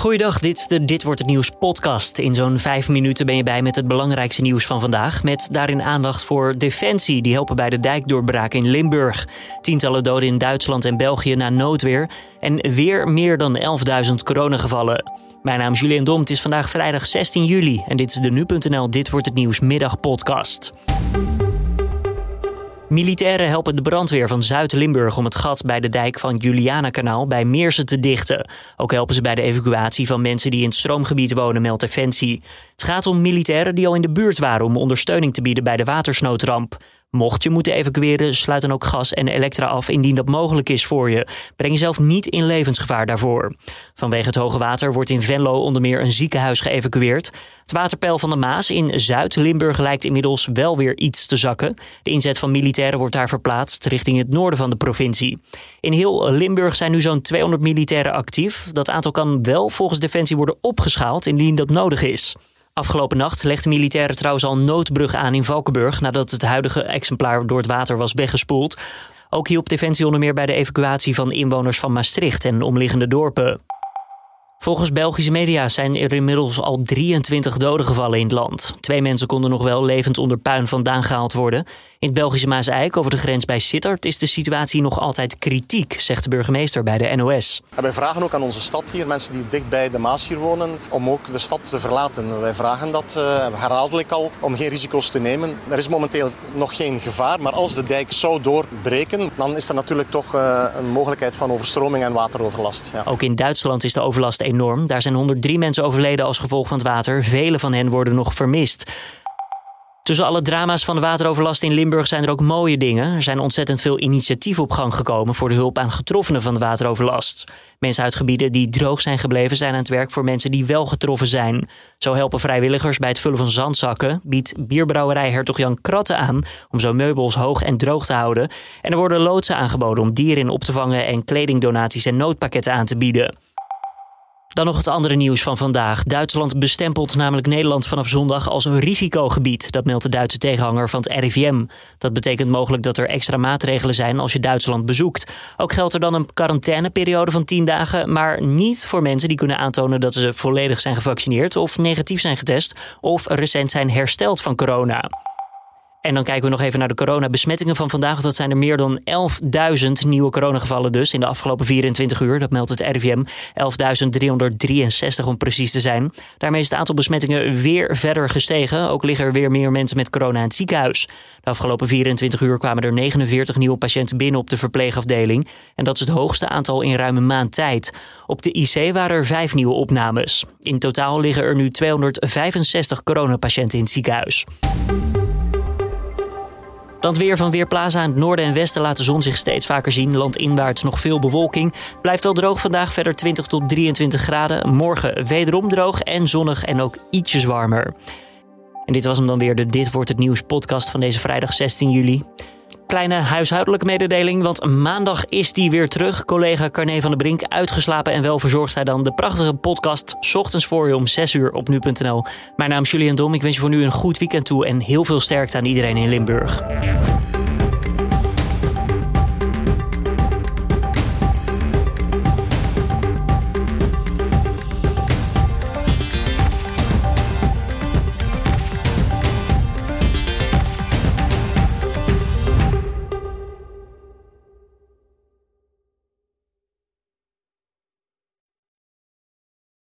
Goeiedag, dit is de Dit Wordt Het Nieuws podcast. In zo'n vijf minuten ben je bij met het belangrijkste nieuws van vandaag. Met daarin aandacht voor Defensie. Die helpen bij de dijkdoorbraak in Limburg. Tientallen doden in Duitsland en België na noodweer. En weer meer dan 11.000 coronagevallen. Mijn naam is Julian Dom. Het is vandaag vrijdag 16 juli. En dit is de Nu.nl Dit Wordt Het Nieuws middagpodcast. Militairen helpen de brandweer van Zuid-Limburg om het gat bij de dijk van Julianakanaal bij Meersen te dichten. Ook helpen ze bij de evacuatie van mensen die in het stroomgebied wonen, meldt Defensie. Het gaat om militairen die al in de buurt waren om ondersteuning te bieden bij de watersnoodramp. Mocht je moeten evacueren, sluit dan ook gas en elektra af indien dat mogelijk is voor je. Breng jezelf niet in levensgevaar daarvoor. Vanwege het hoge water wordt in Venlo onder meer een ziekenhuis geëvacueerd. Het waterpeil van de Maas in Zuid-Limburg lijkt inmiddels wel weer iets te zakken. De inzet van militairen wordt daar verplaatst richting het noorden van de provincie. In heel Limburg zijn nu zo'n 200 militairen actief. Dat aantal kan wel volgens Defensie worden opgeschaald indien dat nodig is. Afgelopen nacht legden militairen trouwens al een noodbrug aan in Valkenburg nadat het huidige exemplaar door het water was weggespoeld. Ook hielp Defensie onder meer bij de evacuatie van inwoners van Maastricht en omliggende dorpen. Volgens Belgische media zijn er inmiddels al 23 doden gevallen in het land. Twee mensen konden nog wel levend onder puin vandaan gehaald worden. In het Belgische Maas-Eik over de grens bij Sittard is de situatie nog altijd kritiek, zegt de burgemeester bij de NOS. wij vragen ook aan onze stad hier, mensen die dicht bij de Maas hier wonen, om ook de stad te verlaten. Wij vragen dat uh, herhaaldelijk al om geen risico's te nemen. Er is momenteel nog geen gevaar, maar als de dijk zou doorbreken, dan is er natuurlijk toch uh, een mogelijkheid van overstroming en wateroverlast. Ja. Ook in Duitsland is de overlast enorm. Daar zijn 103 mensen overleden als gevolg van het water. Vele van hen worden nog vermist. Tussen alle drama's van de wateroverlast in Limburg zijn er ook mooie dingen. Er zijn ontzettend veel initiatieven op gang gekomen voor de hulp aan getroffenen van de wateroverlast. Mensen uit gebieden die droog zijn gebleven zijn aan het werk voor mensen die wel getroffen zijn. Zo helpen vrijwilligers bij het vullen van zandzakken, biedt bierbrouwerij Hertog Jan Kratten aan om zo meubels hoog en droog te houden. En er worden loodsen aangeboden om dieren in op te vangen en kledingdonaties en noodpakketten aan te bieden. Dan nog het andere nieuws van vandaag. Duitsland bestempelt namelijk Nederland vanaf zondag als een risicogebied. Dat meldt de Duitse tegenhanger van het RIVM. Dat betekent mogelijk dat er extra maatregelen zijn als je Duitsland bezoekt. Ook geldt er dan een quarantaineperiode van 10 dagen, maar niet voor mensen die kunnen aantonen dat ze volledig zijn gevaccineerd of negatief zijn getest of recent zijn hersteld van corona. En dan kijken we nog even naar de coronabesmettingen van vandaag. Dat zijn er meer dan 11.000 nieuwe coronagevallen dus in de afgelopen 24 uur. Dat meldt het RIVM. 11.363 om precies te zijn. Daarmee is het aantal besmettingen weer verder gestegen. Ook liggen er weer meer mensen met corona in het ziekenhuis. De afgelopen 24 uur kwamen er 49 nieuwe patiënten binnen op de verpleegafdeling. En dat is het hoogste aantal in ruim een maand tijd. Op de IC waren er vijf nieuwe opnames. In totaal liggen er nu 265 coronapatiënten in het ziekenhuis. Dan weer van Weerplaza. In het noorden en westen laat de zon zich steeds vaker zien. Landinwaarts nog veel bewolking. Blijft wel droog vandaag, verder 20 tot 23 graden. Morgen wederom droog en zonnig en ook ietsjes warmer. En dit was hem dan weer, de Dit Wordt Het Nieuws podcast van deze vrijdag 16 juli. Kleine huishoudelijke mededeling, want maandag is die weer terug. Collega Carne van der Brink, uitgeslapen en wel verzorgt hij dan de prachtige podcast... ochtends voor je om 6 uur op nu.nl. Mijn naam is Julian Dom, ik wens je voor nu een goed weekend toe... en heel veel sterkte aan iedereen in Limburg.